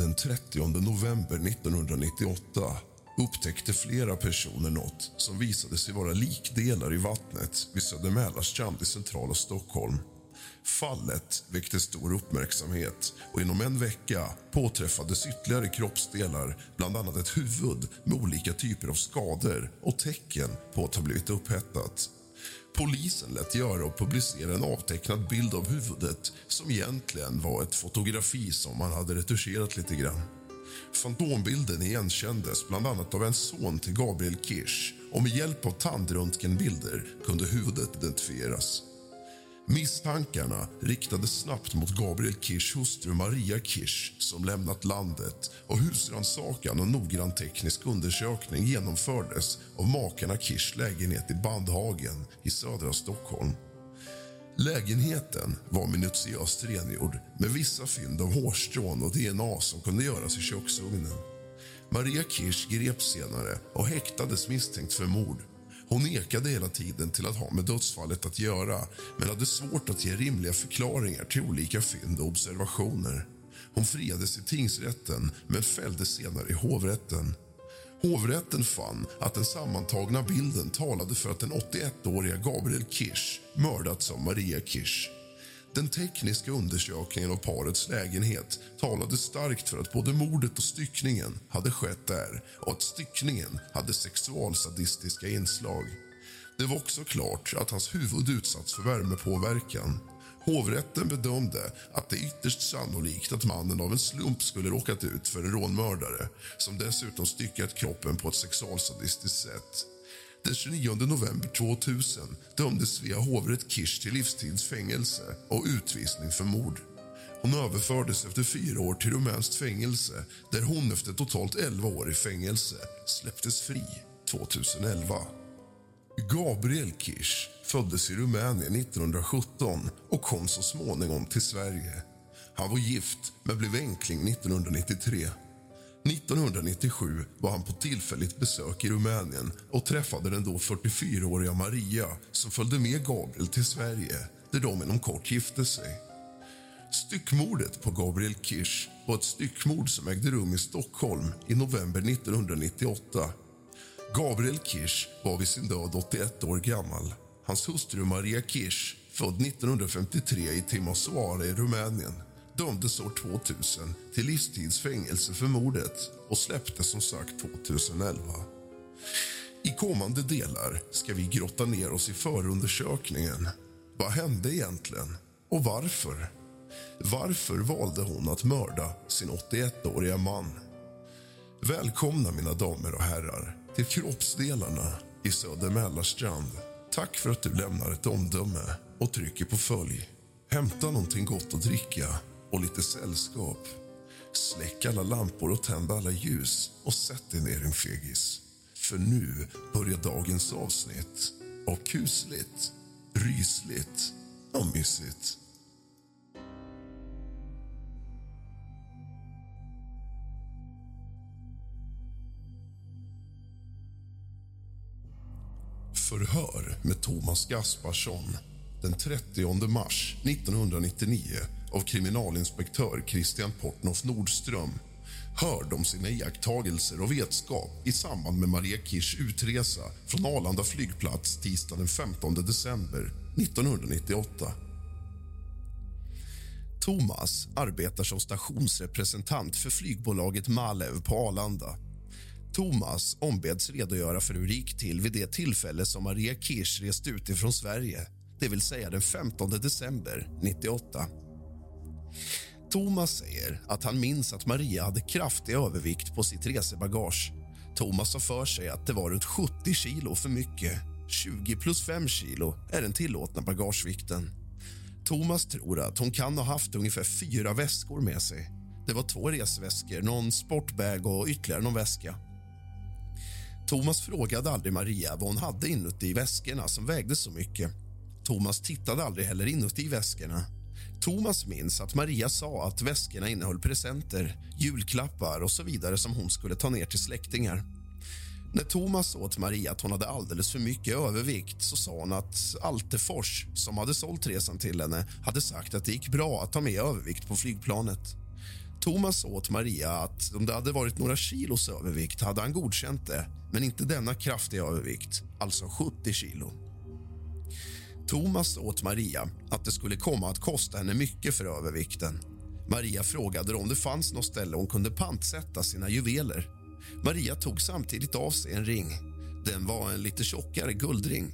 Den 30 november 1998 upptäckte flera personer något som visade sig vara likdelar i vattnet vid Södermälarstrand i centrala Stockholm. Fallet väckte stor uppmärksamhet och inom en vecka påträffades ytterligare kroppsdelar bland annat ett huvud med olika typer av skador och tecken på att ha blivit upphettat. Polisen lät göra och publicera en avtecknad bild av huvudet som egentligen var ett fotografi som man hade retuscherat lite grann. Fantombilden igenkändes bland annat av en son till Gabriel Kirsch och med hjälp av tandröntgenbilder kunde huvudet identifieras. Misstankarna riktades snabbt mot Gabriel Kirschs hustru Maria Kirsch som lämnat landet och husrannsakan och noggrann teknisk undersökning genomfördes av makarna Kirschs lägenhet i Bandhagen i södra Stockholm. Lägenheten var minutiöst rengjord med vissa fynd av hårstrån och DNA som kunde göras i köksugnen. Maria Kirsch greps senare och häktades misstänkt för mord. Hon nekade hela tiden till att ha med dödsfallet att göra men hade svårt att ge rimliga förklaringar till olika fynd och observationer. Hon friades i tingsrätten men fälldes senare i hovrätten. Hovrätten fann att den sammantagna bilden talade för att den 81-åriga Gabriel Kirsch mördats av Maria Kirsch. Den tekniska undersökningen av parets lägenhet talade starkt för att både mordet och styckningen hade skett där och att styckningen hade sexualsadistiska inslag. Det var också klart att hans huvud utsatts för värmepåverkan. Hovrätten bedömde att det är ytterst sannolikt att mannen av en slump skulle råkat ut för en rånmördare som dessutom styckat kroppen på ett sexualsadistiskt sätt. Den 29 november 2000 dömdes Svea hovrätt Kirsch till livstidsfängelse och utvisning för mord. Hon överfördes efter fyra år till rumänskt fängelse där hon efter totalt 11 år i fängelse släpptes fri 2011. Gabriel Kirsch föddes i Rumänien 1917 och kom så småningom till Sverige. Han var gift, men blev enkling 1993. 1997 var han på tillfälligt besök i Rumänien och träffade den då 44-åriga Maria som följde med Gabriel till Sverige, där de inom kort gifte sig. Styckmordet på Gabriel Kirsch var ett styckmord som ägde rum i Stockholm i november 1998. Gabriel Kirsch var vid sin död 81 år gammal. Hans hustru Maria Kirsch, född 1953 i Timisoara i Rumänien dömdes år 2000 till livstidsfängelse för mordet och släpptes som sagt 2011. I kommande delar ska vi grotta ner oss i förundersökningen. Vad hände egentligen? Och varför? Varför valde hon att mörda sin 81-åriga man? Välkomna, mina damer och herrar, till kroppsdelarna i Söder Mälarstrand. Tack för att du lämnar ett omdöme och trycker på följ. Hämta någonting gott att dricka och lite sällskap. Släck alla lampor och tänd alla ljus och sätt dig ner, din fegis. För nu börjar dagens avsnitt av kusligt, rysligt och mysigt. Förhör med Thomas Gasparsson den 30 mars 1999 av kriminalinspektör Christian Portnoff Nordström hörde om sina iakttagelser och vetskap i samband med Maria Kirchs utresa från Arlanda flygplats tisdagen den 15 december 1998. Thomas arbetar som stationsrepresentant för flygbolaget Malev på Arlanda. Thomas ombeds redogöra för hur det gick till vid det tillfälle som Maria Kirch reste ut ifrån Sverige, det vill säga den 15 december 98. Thomas säger att han minns att Maria hade kraftig övervikt på sitt resebagage. Thomas har för sig att det var runt 70 kilo för mycket. 20 plus 5 kilo är den tillåtna bagagevikten. Thomas tror att hon kan ha haft ungefär fyra väskor med sig. Det var två resväskor, någon sportbag och ytterligare någon väska. Thomas frågade aldrig Maria vad hon hade inuti väskorna som vägde så mycket. Thomas tittade aldrig heller inuti väskorna. Thomas minns att Maria sa att väskorna innehöll presenter, julklappar och så vidare som hon skulle ta ner till släktingar. När Thomas sa åt Maria att hon hade alldeles för mycket övervikt så sa hon att Altefors, som hade sålt resan till henne hade sagt att det gick bra att ta med övervikt på flygplanet. Thomas sa åt Maria att om det hade varit några kilos övervikt hade han godkänt det men inte denna kraftiga övervikt, alltså 70 kilo. Thomas åt Maria att det skulle komma att kosta henne mycket för övervikten. Maria frågade om det fanns något ställe hon kunde pantsätta sina juveler. Maria tog samtidigt av sig en ring. Den var en lite tjockare guldring.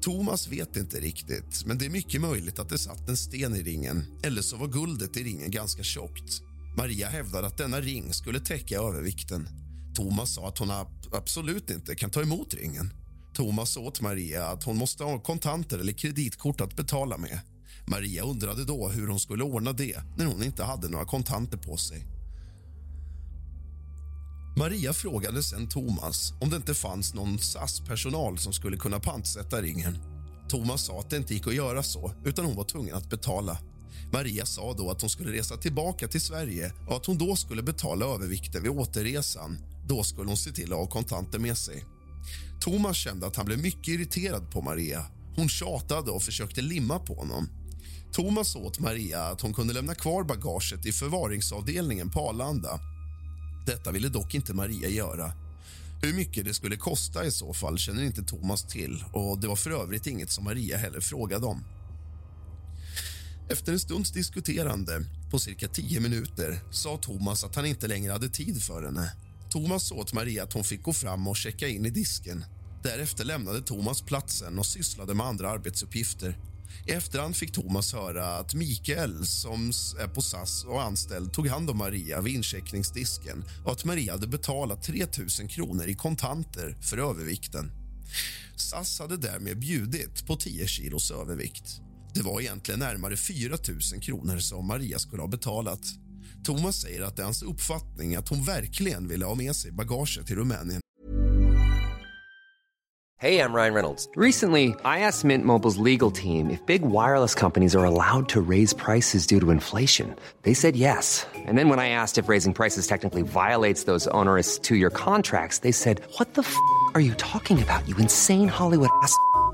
Thomas vet inte riktigt, men det är mycket möjligt att det satt en sten i ringen eller så var guldet i ringen ganska tjockt. Maria hävdade att denna ring skulle täcka övervikten. Thomas sa att hon absolut inte kan ta emot ringen. Thomas sa åt Maria att hon måste ha kontanter eller kreditkort att betala med. Maria undrade då hur hon skulle ordna det när hon inte hade några kontanter på sig. Maria frågade sen Thomas om det inte fanns någon SAS-personal som skulle kunna pantsätta ringen. Thomas sa att det inte gick att göra så, utan hon var tvungen att betala. Maria sa då att hon skulle resa tillbaka till Sverige och att hon då skulle betala övervikten vid återresan. Då skulle hon se till att ha kontanter med sig. Thomas kände att han blev mycket irriterad på Maria. Hon tjatade och försökte limma på honom. Thomas åt Maria att hon kunde lämna kvar bagaget i förvaringsavdelningen på Arlanda. Detta ville dock inte Maria göra. Hur mycket det skulle kosta i så fall känner inte Thomas till och det var för övrigt inget som Maria heller frågade om. Efter en stunds diskuterande, på cirka tio minuter, sa Thomas att han inte längre hade tid för henne. Thomas sa åt Maria att hon fick gå fram och checka in i disken. Därefter lämnade Thomas platsen och sysslade med andra arbetsuppgifter. I efterhand fick Thomas höra att Mikael, som är på SAS och anställd tog hand om Maria vid incheckningsdisken och att Maria hade betalat 3 000 kronor i kontanter för övervikten. SAS hade därmed bjudit på 10 kilos övervikt. Det var egentligen närmare 4 000 kronor som Maria skulle ha betalat. Thomas säger att det är hans uppfattning att hon verkligen ville ha med sig bagaget till Rumänien. Hey, I'm Ryan Reynolds. Recently, I asked Mint Mobile's legal team if big wireless companies are allowed to raise prices due to inflation. They said yes. And then when I asked if raising prices technically violates those onerous two-year contracts, they said, "What the f*** are you talking about? You insane Hollywood ass."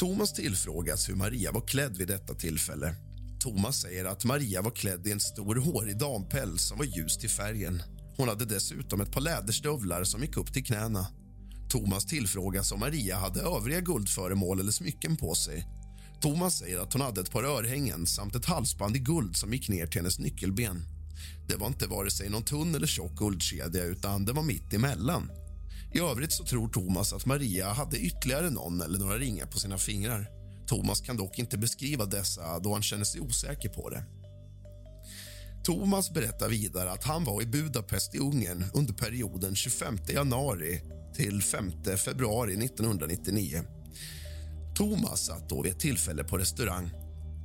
Thomas tillfrågas hur Maria var klädd vid detta tillfälle. Thomas säger att Maria var klädd i en stor hårig dampäls som var ljus till färgen. Hon hade dessutom ett par läderstövlar som gick upp till knäna. Thomas tillfrågas om Maria hade övriga guldföremål eller smycken på sig. Thomas säger att hon hade ett par örhängen samt ett halsband i guld som gick ner till hennes nyckelben. Det var inte vare sig någon tunn eller tjock guldkedja utan det var mitt emellan. I övrigt så tror Thomas att Maria hade ytterligare någon eller några ringar på sina fingrar. Thomas kan dock inte beskriva dessa då han känner sig osäker på det. Thomas berättar vidare att han var i Budapest i Ungern under perioden 25 januari till 5 februari 1999. Thomas satt då vid ett tillfälle på restaurang.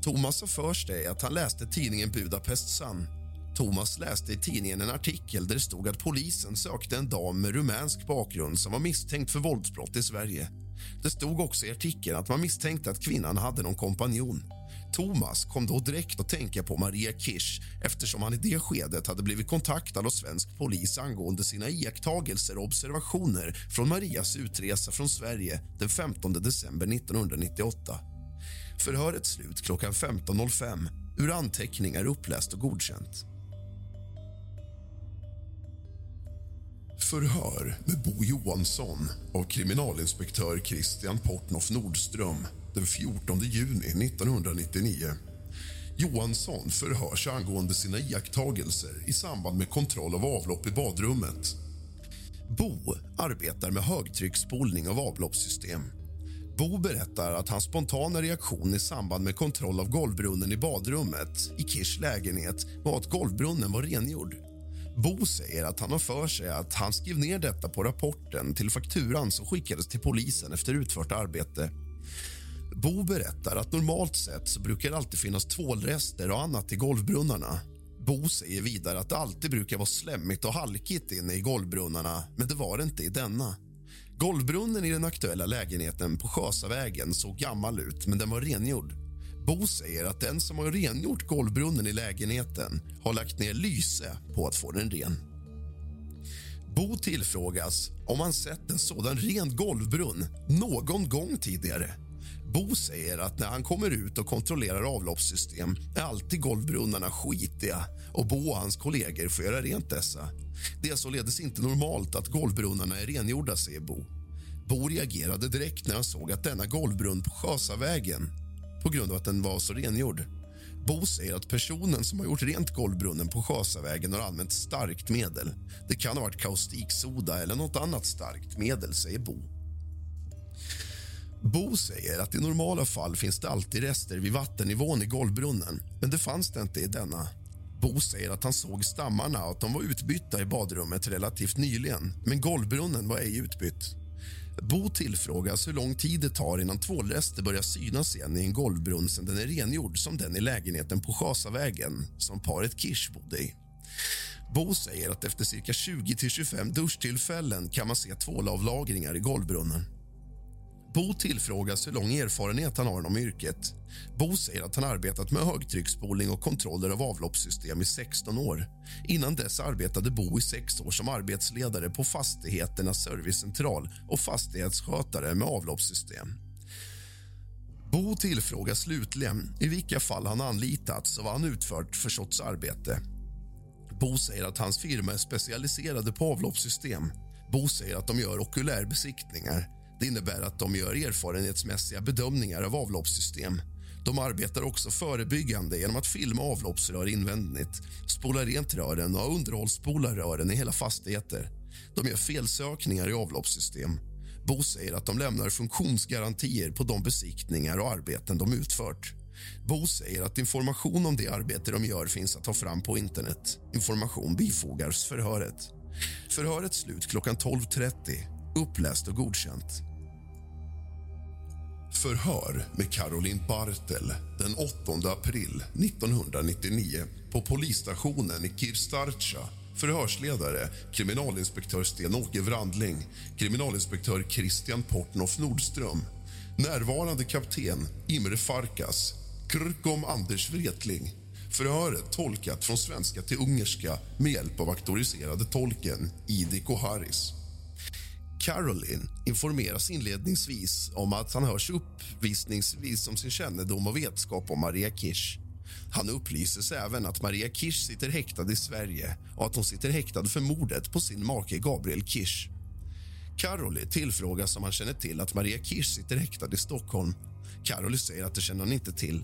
Thomas har för sig att han läste tidningen Budapest Sun. Thomas läste i tidningen en artikel där det stod att polisen sökte en dam med rumänsk bakgrund som var misstänkt för våldsbrott i Sverige. Det stod också i artikeln att man misstänkte att kvinnan hade någon kompanjon. Thomas kom då direkt att tänka på Maria Kirsch eftersom han i det skedet hade blivit kontaktad av svensk polis angående sina iakttagelser och observationer från Marias utresa från Sverige den 15 december 1998. Förhöret slut klockan 15.05 ur anteckningar uppläst och godkänt. Förhör med Bo Johansson av kriminalinspektör Christian Portnoff Nordström den 14 juni 1999. Johansson förhörs angående sina iakttagelser i samband med kontroll av avlopp i badrummet. Bo arbetar med högtrycksspolning av avloppssystem. Bo berättar att hans spontana reaktion i samband med kontroll av golvbrunnen i badrummet i Kirs lägenhet var att golvbrunnen var rengjord. Bo säger att han har för sig att han skrev ner detta på rapporten till fakturan som skickades till polisen efter utfört arbete. Bo berättar att normalt sett så brukar det alltid finnas tvålrester och annat i golvbrunnarna. Bo säger vidare att det alltid brukar vara slemmigt och halkigt inne i golvbrunnarna, men det var det inte i denna. Golvbrunnen i den aktuella lägenheten på Sjösavägen såg gammal ut, men den var rengjord. Bo säger att den som har rengjort golvbrunnen i lägenheten har lagt ner lyse på att få den ren. Bo tillfrågas om han sett en sådan ren golvbrunn någon gång tidigare. Bo säger att när han kommer ut och kontrollerar avloppssystem är alltid golvbrunnarna skitiga och Bo och hans kollegor får göra rent dessa. Det är således inte normalt att golvbrunnarna är rengjorda, säger Bo. Bo reagerade direkt när han såg att denna golvbrunn på Sjösavägen på grund av att den var så rengjord. Bo säger att personen som har gjort rent golvbrunnen på Sjasavägen har använt starkt medel. Det kan ha varit kaustiksoda eller något annat starkt medel, säger Bo. Bo säger att i normala fall finns det alltid rester vid vattennivån i golvbrunnen, men det fanns det inte i denna. Bo säger att han såg stammarna och att de var utbytta i badrummet relativt nyligen, men golvbrunnen var ej utbytt. Bo tillfrågas hur lång tid det tar innan tvålrester börjar synas igen i en golvbrunn sen den är rengjord som den i lägenheten på Schasavägen som paret Kirsch bodde i. Bo säger att efter cirka 20-25 duschtillfällen kan man se tvålavlagringar i golvbrunnen. Bo tillfrågas hur lång erfarenhet han har inom yrket. Bo säger att han arbetat med högtrycksspolning och kontroller av avloppssystem i 16 år. Innan dess arbetade Bo i sex år som arbetsledare på Fastigheternas servicecentral och fastighetsskötare med avloppssystem. Bo tillfrågas slutligen i vilka fall han anlitats och vad han utfört för sorts arbete. Bo säger att hans firma är specialiserade på avloppssystem. Bo säger att de gör okulärbesiktningar det innebär att de gör erfarenhetsmässiga bedömningar av avloppssystem. De arbetar också förebyggande genom att filma avloppsrör invändigt, spola rent rören och underhållsspola rören i hela fastigheter. De gör felsökningar i avloppssystem. Bo säger att de lämnar funktionsgarantier på de besiktningar och arbeten de utfört. Bo säger att information om det arbete de gör finns att ta fram på internet. Information bifogas förhöret. Förhöret slut klockan 12.30 uppläst och godkänt. Förhör med Caroline Bartel den 8 april 1999 på polisstationen i Kirstarcha. Förhörsledare kriminalinspektör Sten-Åke Wrandling, kriminalinspektör Christian Portnoff Nordström närvarande kapten Imre Farkas, Krkom Anders Wretling Förhöret tolkat från svenska till ungerska med hjälp av auktoriserade tolken Idi Koharis. Caroline informeras inledningsvis om att han hörs uppvisningsvis om sin kännedom och vetskap om Maria Kirsch. Han upplyses även att Maria Kirsch sitter häktad i Sverige och att hon sitter häktad för mordet på sin make Gabriel Kirsch. Caroly tillfrågas om han känner till att Maria Kirsch sitter häktad i Stockholm. Caroly säger att det känner hon inte till.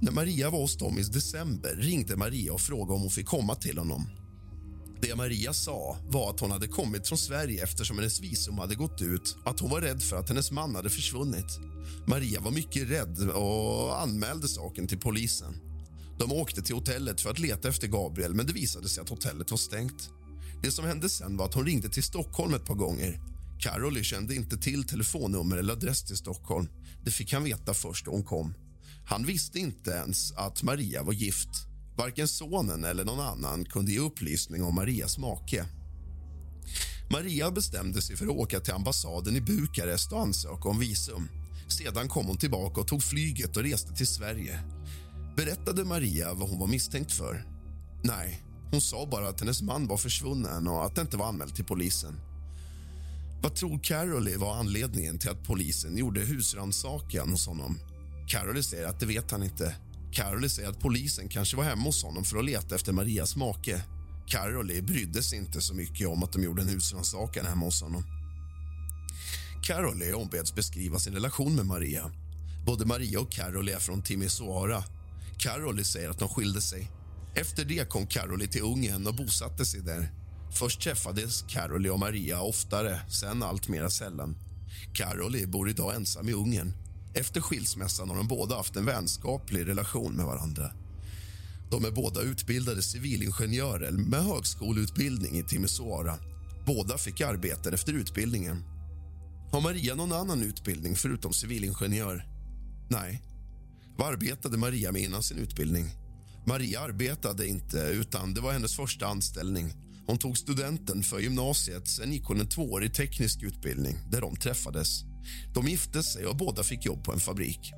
När Maria var hos dem i december ringde Maria och frågade om hon fick komma till honom. Det Maria sa var att hon hade kommit från Sverige eftersom hennes visum hade gått ut och att hon var rädd för att hennes man hade försvunnit. Maria var mycket rädd och anmälde saken till polisen. De åkte till hotellet för att leta efter Gabriel men det visade sig att hotellet var stängt. Det som hände sen var att hon ringde till Stockholm ett par gånger. Caroly kände inte till telefonnummer eller adress till Stockholm. Det fick han veta först då hon kom. Han visste inte ens att Maria var gift. Varken sonen eller någon annan kunde ge upplysning om Marias make. Maria bestämde sig för att åka till ambassaden i Bukarest och ansöka om visum. Sedan kom hon tillbaka och tog flyget och reste till Sverige. Berättade Maria vad hon var misstänkt för? Nej, hon sa bara att hennes man var försvunnen och att det inte var anmält till polisen. Vad tror Caroly var anledningen till att polisen gjorde husrannsakan hos honom? Caroly säger att det vet han inte. Caroli säger att polisen kanske var hemma hos honom för att leta efter Marias make. Caroly brydde sig inte så mycket om att de gjorde en husrannsakan hemma hos honom. Caroli ombeds beskriva sin relation med Maria. Både Maria och Caroli är från Timisoara. Caroli säger att de skilde sig. Efter det kom Caroli till Ungern och bosatte sig där. Först träffades Caroli och Maria oftare, sen allt mera sällan. Caroli bor idag ensam i Ungern. Efter skilsmässan har de båda haft en vänskaplig relation med varandra. De är båda utbildade civilingenjörer med högskoleutbildning i Timisoara. Båda fick arbete efter utbildningen. Har Maria någon annan utbildning förutom civilingenjör? Nej. Vad arbetade Maria med innan sin utbildning? Maria arbetade inte, utan det var hennes första anställning. Hon tog studenten för gymnasiet, sen gick hon en tvåårig teknisk utbildning där de träffades. De gifte sig och båda fick jobb på en fabrik.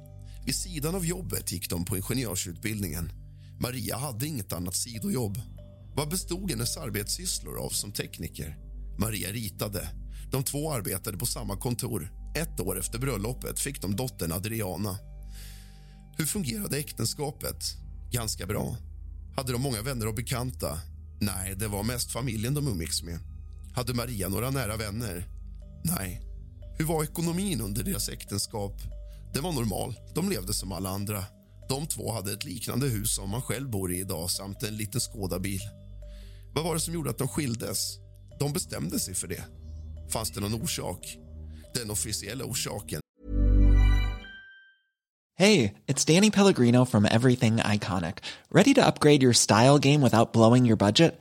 Vid sidan av jobbet gick de på ingenjörsutbildningen. Maria hade inget annat sidojobb. Vad bestod hennes arbetssysslor av som tekniker? Maria ritade. De två arbetade på samma kontor. Ett år efter bröllopet fick de dottern Adriana. Hur fungerade äktenskapet? Ganska bra. Hade de många vänner och bekanta? Nej, det var mest familjen de umgicks med. Hade Maria några nära vänner? Nej. Hur var ekonomin under deras äktenskap? Det var normal. De levde som alla andra. De två hade ett liknande hus som man själv bor i idag samt en liten skådabil. Vad var det som gjorde att de skildes? De bestämde sig för det. Fanns det någon orsak? Den officiella orsaken Hej, det är Danny Pellegrino from Everything Iconic. Ready to upgrade your style game without blowing your budget?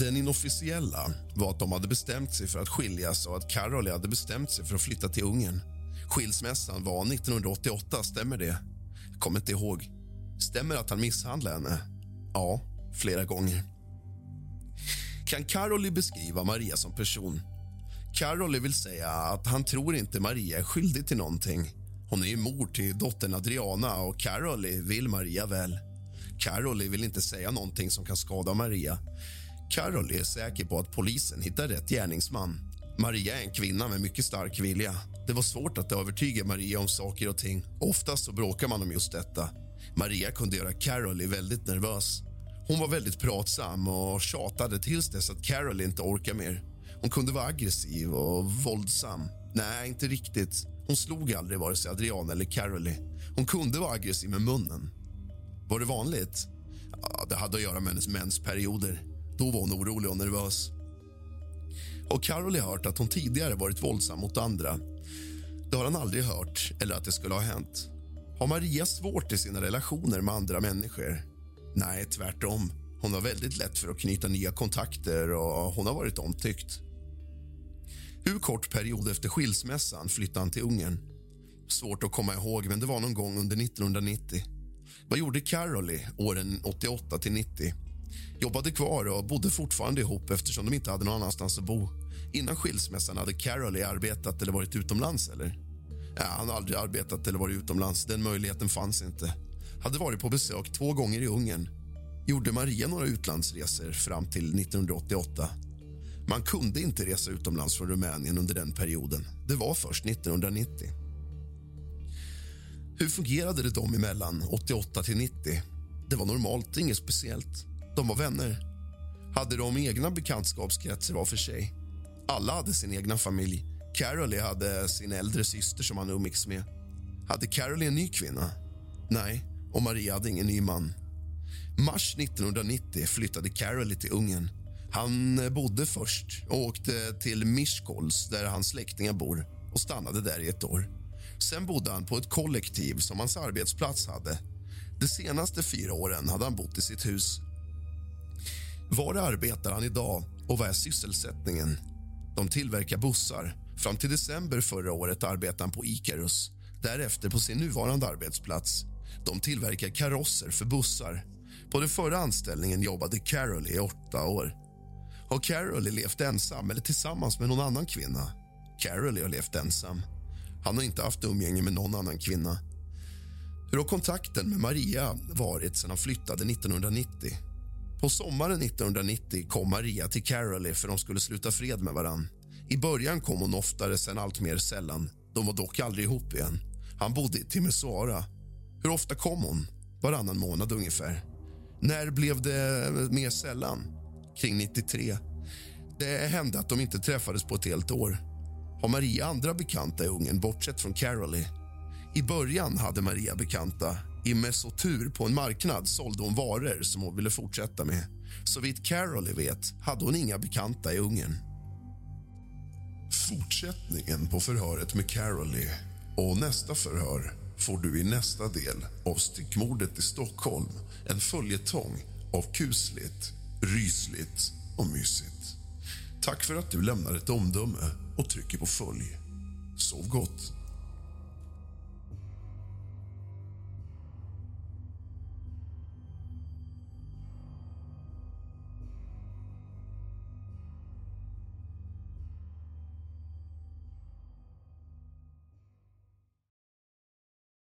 Den inofficiella var att de hade bestämt sig för att skiljas och att Caroli hade bestämt sig för att flytta till Ungern. Skilsmässan var 1988, stämmer det? Jag kommer inte ihåg. Stämmer att han misshandlade henne? Ja, flera gånger. Kan Caroli beskriva Maria som person? Caroli vill säga att han tror inte Maria är skyldig till någonting. Hon är ju mor till dottern Adriana och Caroli vill Maria väl. Caroli vill inte säga någonting som kan skada Maria. Caroly är säker på att polisen hittar rätt gärningsman. Maria är en kvinna med mycket stark vilja. Det var svårt att övertyga Maria om saker och ting. Oftast så bråkar man om just detta. Maria kunde göra Caroly väldigt nervös. Hon var väldigt pratsam och tjatade tills dess att Carol inte orkade mer. Hon kunde vara aggressiv och våldsam. Nej, inte riktigt. Hon slog aldrig vare sig Adriana eller Caroly. Hon kunde vara aggressiv med munnen. Var det vanligt? Ja, det hade att göra med hennes mensperioder. Då var hon orolig och nervös. Och Carol har hört att hon tidigare varit våldsam mot andra. Det har han aldrig hört, eller att det skulle ha hänt. Har Maria svårt i sina relationer med andra människor? Nej, tvärtom. Hon har väldigt lätt för att knyta nya kontakter och hon har varit omtyckt. Hur kort period efter skilsmässan flyttade han till Ungern? Svårt att komma ihåg, men det var någon gång under 1990. Vad gjorde Caroli åren 88 till 90? Jobbade kvar och bodde fortfarande ihop eftersom de inte hade någon annanstans att bo. Innan skilsmässan hade Carol arbetat eller varit utomlands, eller? Ja, han hade aldrig arbetat eller varit utomlands. Den möjligheten fanns inte. Hade varit på besök två gånger i Ungern. Gjorde Maria några utlandsresor fram till 1988. Man kunde inte resa utomlands från Rumänien under den perioden. Det var först 1990. Hur fungerade det dem emellan 88 till 90? Det var normalt, inget speciellt. De var vänner. Hade de egna bekantskapskretsar var för sig. Alla hade sin egna familj. Caroly hade sin äldre syster som han umgicks med. Hade Caroly en ny kvinna? Nej, och Maria hade ingen ny man. Mars 1990 flyttade Caroly till Ungern. Han eh, bodde först och åkte till Miskols, där hans släktingar bor och stannade där i ett år. Sen bodde han på ett kollektiv som hans arbetsplats hade. De senaste fyra åren hade han bott i sitt hus. Var arbetar han idag och vad är sysselsättningen? De tillverkar bussar. Fram till december förra året arbetade han på Icarus. Därefter på sin nuvarande arbetsplats. De tillverkar karosser för bussar. På den förra anställningen jobbade Carol i åtta år. Har Carol levt ensam eller tillsammans med någon annan kvinna? Carol har levt ensam. Han har inte haft umgänge med någon annan kvinna. Hur har kontakten med Maria varit sedan han flyttade 1990? På sommaren 1990 kom Maria till Caroly för de skulle sluta fred med varann. I början kom hon oftare, sen allt mer sällan. De var dock aldrig ihop igen. Han bodde i Timisoara. Hur ofta kom hon? Varannan månad ungefär. När blev det mer sällan? Kring 93. Det hände att de inte träffades på ett helt år. Har Maria andra bekanta i Ungern, bortsett från Caroly? I början hade Maria bekanta. I Mesotur på en marknad sålde hon varor som hon ville fortsätta med. Så vitt Caroly vet hade hon inga bekanta i Ungern. Fortsättningen på förhöret med Caroly och nästa förhör får du i nästa del av Styckmordet i Stockholm. En följetong av kusligt, rysligt och mysigt. Tack för att du lämnar ett omdöme och trycker på följ. Sov gott.